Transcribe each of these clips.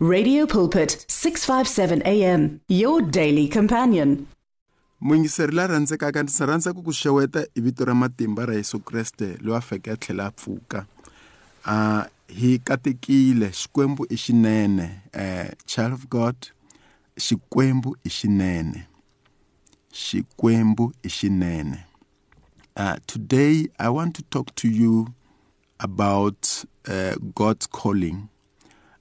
Radio Pulpit 657 AM your daily companion. Muyingiseri la rhandzekaka ndzi rhandza ku ku xeweta hi vito ra matimba ra Yesu Kreste loyi a feke tlhela pfuka. A hi katekile xikwembu i xinene eh child of God xikwembu i xinene. Xikwembu i xinene. Uh, today I want to talk to you about uh, God's calling.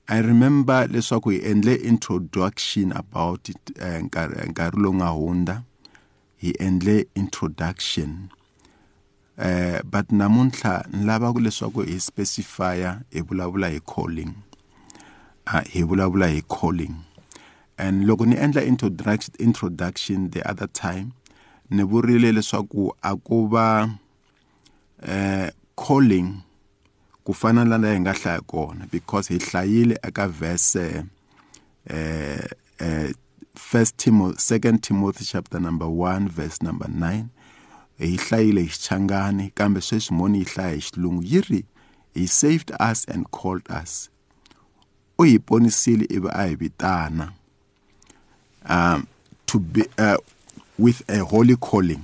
I remember leswaku hi endle introduction about it eh, nkarhi lowu nga hundza hi endle introduction uh, but namuntlha ni lava leswaku hi specifya hi vulavula hi calling uh, hi vulavula hi calling and loko ni endla introduction, the other time ni vurile leswaku a ku va uh, calling ku fana na la hi nga hlaya kona because hi hlayile eka verse eh, eh timothy second timothy chapter number 1 verse number 9 hi hlayile hi xichangani kambe sweswi moni yi hlaya hi xilungu yi ri he saved us and called us u hi ponisile ivi a hi vitana um, to be uh, with a holy calling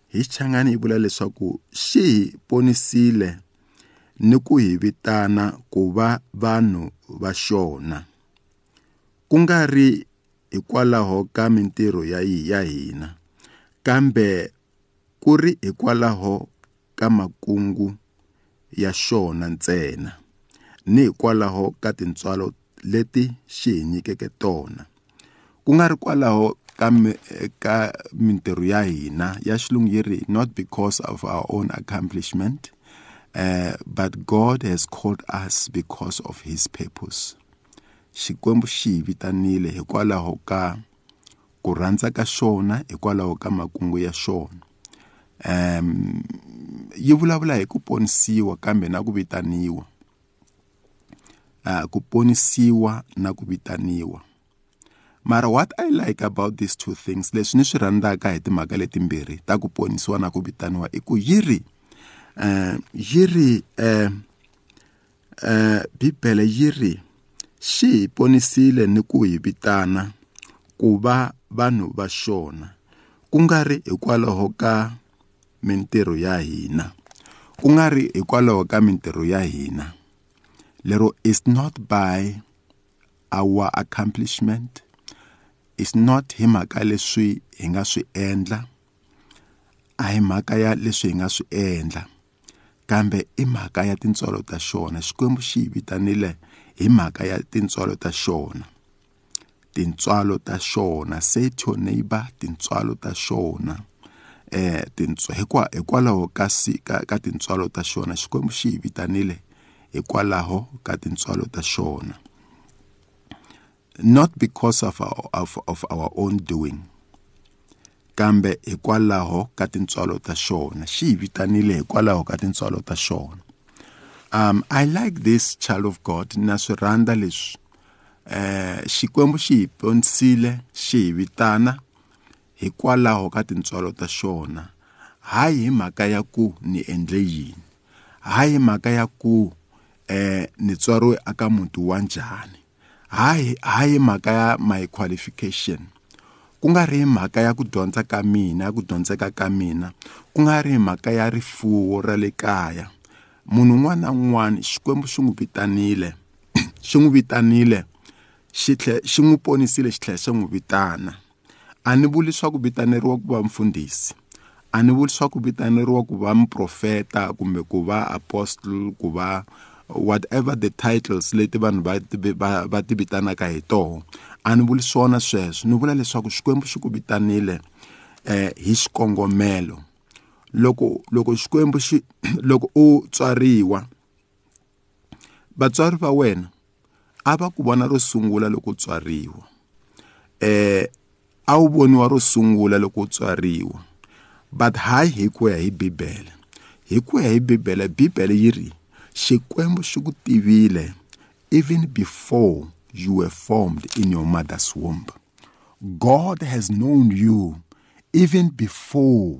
hi changani yi vula leswaku xi hi ponisile ni ku hi vitana ku va vanhu va xona ku nga ri hikwalaho ka mintirho ya ya hina kambe ku ri hikwalaho ka makungu ya xona ntsena ni hikwalaho ka tintswalo leti xi hi nyikeke tona ku nga ri kwalaho ka ka mintirho ya hina ya xilungu yi ri not because of our own accomplishment uh, but God has called us because of his purpose Xikwembu xi hi vitanile hikwalaho ka ku rhandza ka xona hikwalaho ka makungu ya xona um yi vulavula hi ku ponisiwa kambe na ku vitaniwa uh, ku ponisiwa na ku vitaniwa mara what i like about these two things leswi ni swi rhandzaka hi timhaka letimbirhi ta ku ponisiwa na ku vitaniwa i ku yi ri um yi ri um bibele yi ri xi hi ponisile ni ku hi vitana ku va vanhu va xona ku nga ri hikwalaho ka mintirho ya hina ku nga ri hikwalaho ka mintirho ya hina lero is not by our accomplishment is not hi mhaka leswi hi nga swi endla a hi mhaka ya leswi hi nga swi endla kambe i mhaka ya tintswalo ta xona xikwembu xi hi vitanile hi mhaka ya tintswalo ta xona tintswalo ta xona say to your neighbor tintswalo ta xona eh tintswa hikwa hikwalaho ka ka, ka tintswalo ta xona xikwembu xi hi vitanile hikwalaho ka tintswalo ta xona not because of our, of, of our own doing kambe hikwalaho ka tintswalo ta xona xi hi vitanile hikwalaho ka tintswalo ta xona um i like this child of god na swi rhandza leswi eh xikwembu xi hi pontsile xi hi vitana hikwalaho ka tintswalo ta xona hayi hi mhaka ya ku ni endle yini hayi hi mhaka ya ku eh ni tswariwe aka muti wa njhani hayi hayi mhaka ya my qualification ku nga ri mhaka ya ku dyondza ka mina ya ku dyondzeka ka mina ku nga ri mhaka ya rifuwo ra le kaya munhu un'wana na un'wana xikwembu xi n'wi vitanile xi n'wi vitanile xi tlhe xi n'wi ponisile xi tlhela xi n'wi vitana a ni vuli swa ku vitaneriwa ku va mfundhisi a ni vuli swa ku vitaneriwa ku va muprofeta kumbe ku va apostle ku va whatever the titles leti vanhu va va va ti vitanaka hi toho a ni vuli swona sweswo ni vula leswaku xikwembu xi ku vitanile um hi xikongomelo loko loko xikwembu xi loko u tswariwa vatswari va wena a va ku vona ro sungula loko u tswariwa eh a wu voniwa ro sungula loko u tswariwa but hayi hi ku ya hi bibele hi ku ya hi bibele bibele yi ri xikwembu xi ku tivile even before you were formed in your mother's womb god has known you even before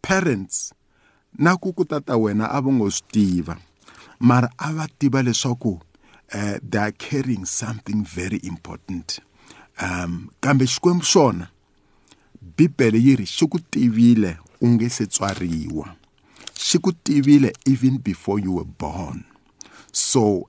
parents na ku ku tata wena a va ngo swi tiva mara a va tiva leswaku uh, they are carrying something very important um kambe xikwembu xona bibele yi ri xi ku tivile even before you were born so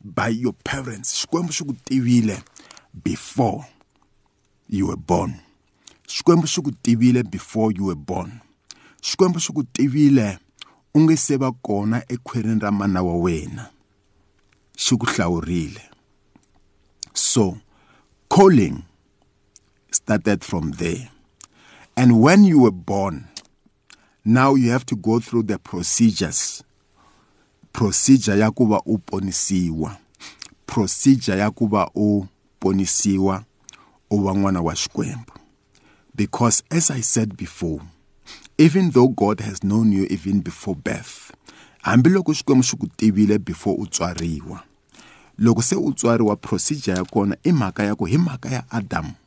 by your parents. before you were born xikwembu xi ku tivile before you were born xikwembu xi ku tivile u nge se va kona ekhwirini ra mana wa wena xi ku hlawurile so calling started from there and when you were born now you have to go through the procedures procedure ya ku va u ponisiwa procedure ya ku va u ponisiwa u va wa Xikwembu because as i said before even though god has known you even before birth hambiloko xikwembu xi before u tswariwa loko se u procedure ya kona imakaya ko ya ku hi mhaka ya adamu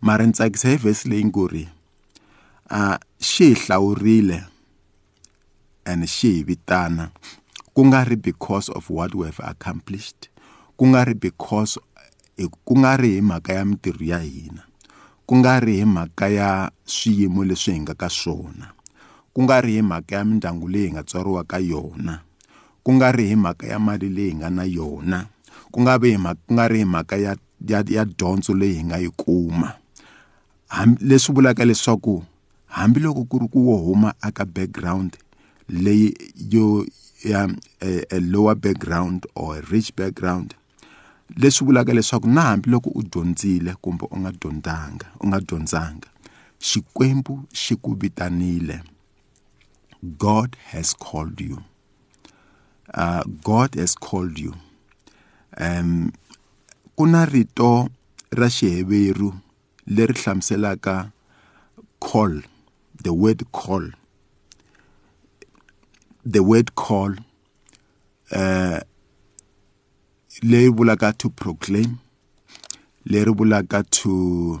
Mara ni tsakisa hi verse leyi ngo ri a xi hi hlawurile and xi hi vitana ku nga ri because of what we have accomplished ku nga ri because e, ku nga ri hi mhaka ya mintirho ya hina ku nga ri hi mhaka ya swiyimo leswi hi nga ka swona ku nga ri hi mhaka ya mindyangu leyi hi nga tswariwa ka yona ku nga ri hi mhaka ya mali leyi hi nga na yona ku nga vi ku nga ri mhaka ya ya, ya dyondzo leyi hi nga yi kuma leswi vulaka leswaku hambiloko ku ri ku wo huma aka background leyi yo ya a, e, a e, lower background or a rich background leswi vulaka leswaku na hambiloko u dyondzile kumbe u nga dyondzanga u nga dyondzanga xikwembu xi ku vitanile god has called you uh, god has called you um ku na rito ra xiheveru leri hlamuselaka call the word call the word call uh eh, leyi vulaka to proclaim leri vulaka to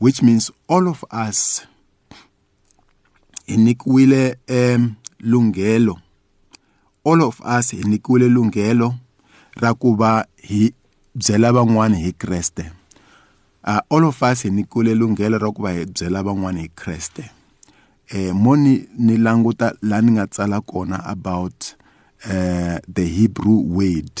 which means all of us inikwile um, lungelo all of us hi nikiwile byela hi Kreste uh, all of us hi nikule lunghelo ra ku va hi byela hi Kreste eh mo ni ni languta la ni nga tsala kona about uh, the Hebrew word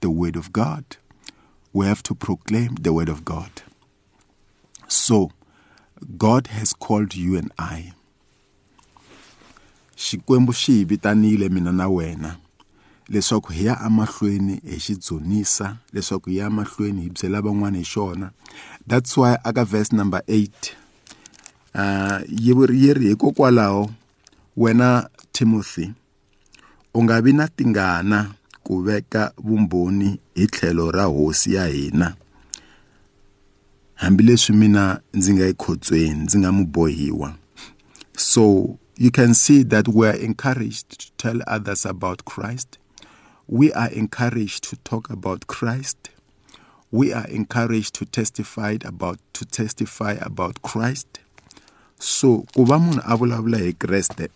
the Word of God. We have to proclaim the Word of God. So, God has called you and I. Xikwembu xi vitanile mina na wena. leswaku hi ya amahlweni hi xi dzunisa leswaku hi ya amahlweni hi byela van'wana hi xona that's why aka verse number 8 uh, ah, yi ri hikokwalaho wena timothy u nga vi na tingana ku veka vumbhoni hi tlhelo ra hosi ya hina hambileswi mina ndzi nga ekhotsweni ndzi nga mubohiwa so you can see that we are encouraged to tell others about christ we are encouraged to talk about Christ. We are encouraged to testify about to testify about Christ. So kubamun va munhu a vulavula hi Kreste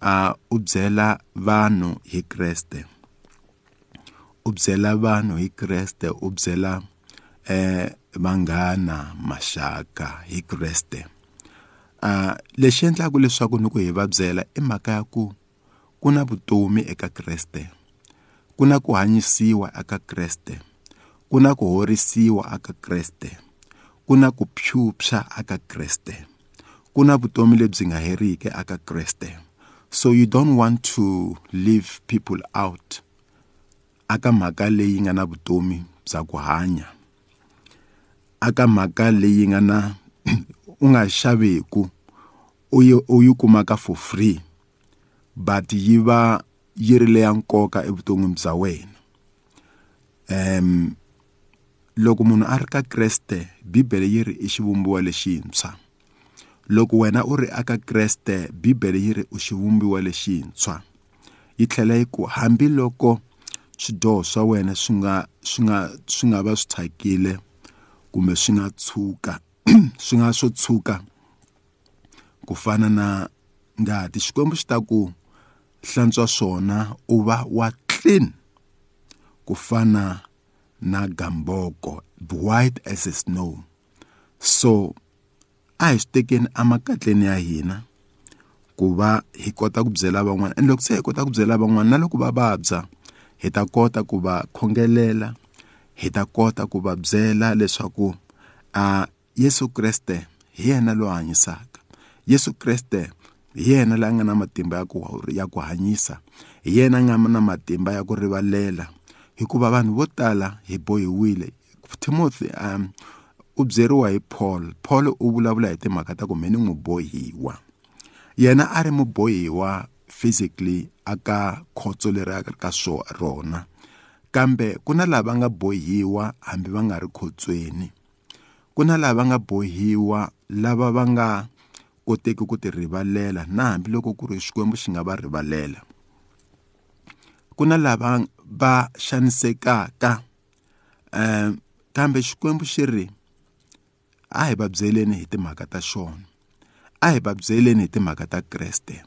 a u byela vanhu hi Kreste u byela vanhu hi Kreste u byela eh vanghana maxaka hi Kreste a lexi endlaka leswaku ni ku hi va byela i mhaka ya ku ku na vutomi eka Kreste ku na ku hanyisiwa eka Kreste ku na ku horisiwa aka Kreste ku na ku phyupsha aka Kreste ku na vutomi lebyi nga heriki aka Kreste so you don't want to leave people out aka mhaka leyi nga na vutomi bya ku hanya aka mhaka leyi nga na u nga xaveku u yi u yi kumaka for free but yi va yi ri leya nkoka evuton'wini bya wena um loko munhu a ri ka kreste bibele yi ri i xivumbiwa lexintshwa loko wena u ri aka kreste bibele yi ri u xivumbiwa lexintshwa yi tlhela yi ku hambiloko swidyoho swa wena swi nga swi nga swi nga va swi thyakile kumbe swi nga tshuka swi nga swo tshuka ku fana na ngati xikwembu xi ta ku hlantswa swona u va wa clean ku fana na white as a snow so a hi swi tekeni emakatleni ya hina ku va hi kota ku byela van'wana and loko se hi kota ku byela van'wana na loko va vabya hi ta kota ku va khongelela hi ta kota ku va byela leswaku a Yesu Kreste hi yena lo hanyisaka Yesu Kreste hi yena la nga na matimba ya ku ya ku hanyisa hi yena nga na matimba ya ku rivalela hikuva vanhu vo tala hi bohiwile timothy um u byeriwa hi paul paul u vulavula hi timhaka ta ku mheni n'wi bohiwa yena a ri mubohiwa physically aka khotso leri a ka swo rona kambe ku na lava nga bohiwa hambi va nga ri khotsweni ku na lava nga bohiwa lava va nga koteki ku ti rivalela na hambiloko ku ri xikwembu xi nga va rivalela ku na lava va xanisekaka um eh, kambe xikwembu xi ri a hi va byeleni hi timhaka ta xona a hi va byeleni hi timhaka ta kreste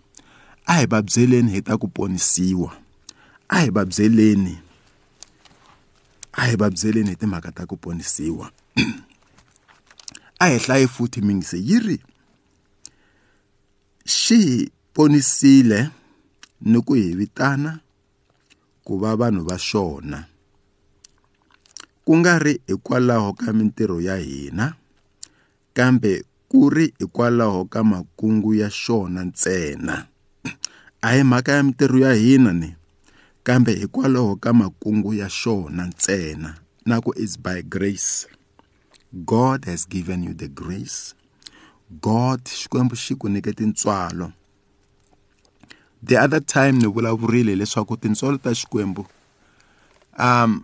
a hi va byeleni hi ta ku ponisiwa a hi va byeleni a hi va byeleni hi timhaka ta ku ponisiwa a hi hlayi futhi mingise yi ri xi hi ponisile ni ku hi vitana ku va vanhu va swona ku nga ri hikwalaho ka mintirho ya hina kambe ku ri hikwalaho ka makungu ya xona ntsena a hi mhaka ya mintirho ya hina ni kambe hikwalaho ka makungu ya xona ntsena na ku is by grace god has given you the grace god xikwembu xi ku nyike tintswalo the other time ni vulavurile leswaku tinsolo ta xikwembu um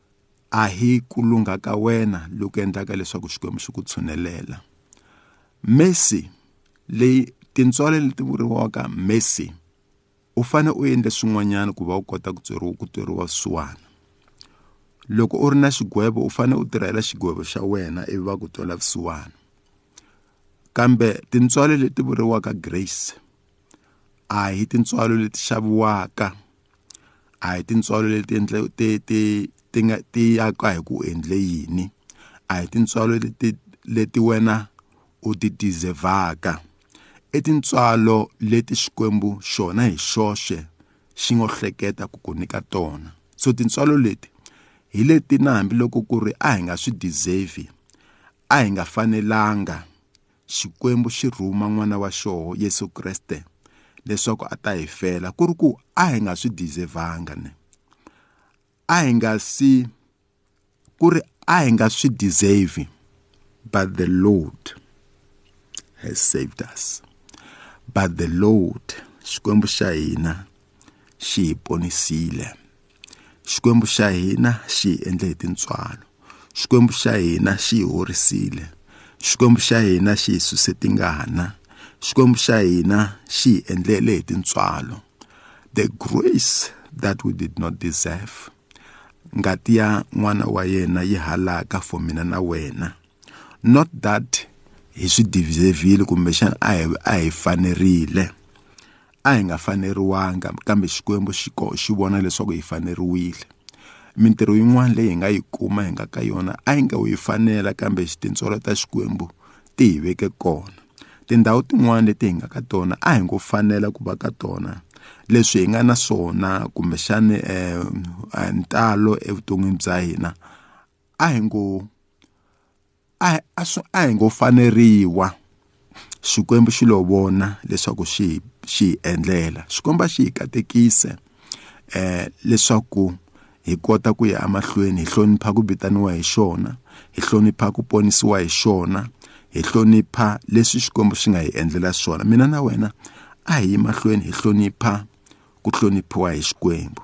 a hi ku lungha ka wena loku endlaka leswaku xikwembu xi ku tshunelela mercy leyi tintswalo leti vuriwaka mercy u fane u endle swin'wanyana ku va u kota ku tsweriwa ku tweriwa vusiwana loko u ri na xigwevo u fane u tirhela xigwevo xa wena ivi va ku twela vusiwana kambe tintswalo leti vuriwaka grace a hi tintswalo leti xaviwaka a hi tintswalo leti endle ti ti ti nga ti yaka hi ku endle yini a hi tintswalo leti leti wena u ti deservaka i tintswalo leti xikwembu xona hi xoxe xi ngo hleketa ku ku nyika tona so tintswalo leti hi leti na hambiloko ku ri a hi nga swi deserve a hi nga fanelanga xikwembu xi rhuma n'wana wa xoho yesu kreste leswaku a ta hi fela ku ri ku a hi nga swi deservanga ne a hi nga si ku ri a hi nga swi deserve but the lord has saved us but the lord xikwembu xa hina xi hi ponisile xikwembu xa hina xi hi endle hi tintswalo xikwembu xa hina xi hi horisile xikwembu xa hina xi hi suse tingana Xikwembu xa hina xi hi endlele hi tintswalo the grace that we did not deserve ngati ya n'wana wa yena yi halaka for mina na wena not that hi swi deservile kumbexana a hi a hi fanerile a hi nga faneriwanga kambe xikwembu xi xi vona leswaku hi faneriwile mintirho yin'wana leyi hi nga yi kuma hi nga ka yona a yi nga wu yi fanela kambe tintswalo ta xikwembu ti hi veke kona tindhawu tin'wani leti hi nga ka tona a hi ngo fanela ku va ka tona leswi hi nga na swona kumbexani um ntalo evuton'wini bya hina a hi ngo a a swi a hi ngo faneriwa xikwembu xi lo vona leswaku xi xi hi endlela xikwembu xi hi katekise eh leswaku hi kota ku ya emahlweni hi hlonipha ku vitaniwa hi xona hi hlonipha ku ponisiwa hi xona hi hlonipha leswi xikwembu xi nga hi endlela swona mina na wena a hi yi mahlweni hi hlonipha ku hloniphiwa hi xikwembu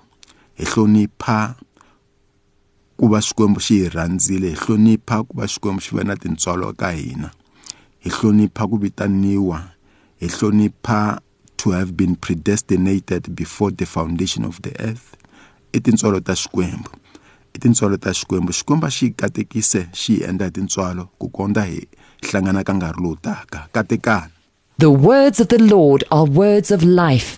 hi hlonipha ku va xikwembu xi hi rhandzile hi hlonipha ku va xikwembu xi va na tintswalo ka hina hi hlonipha ku vitaniwa hi hlonipha to have been predestinated before the foundation of the earth i tintswalo ta xikwembu i tintswalo ta xikwembu xikwembu xi hi katekise xi hi endla hi tintswalo ku kondza hi hlangana ka nkarhi lowu taka katekani The words of the Lord are words of life.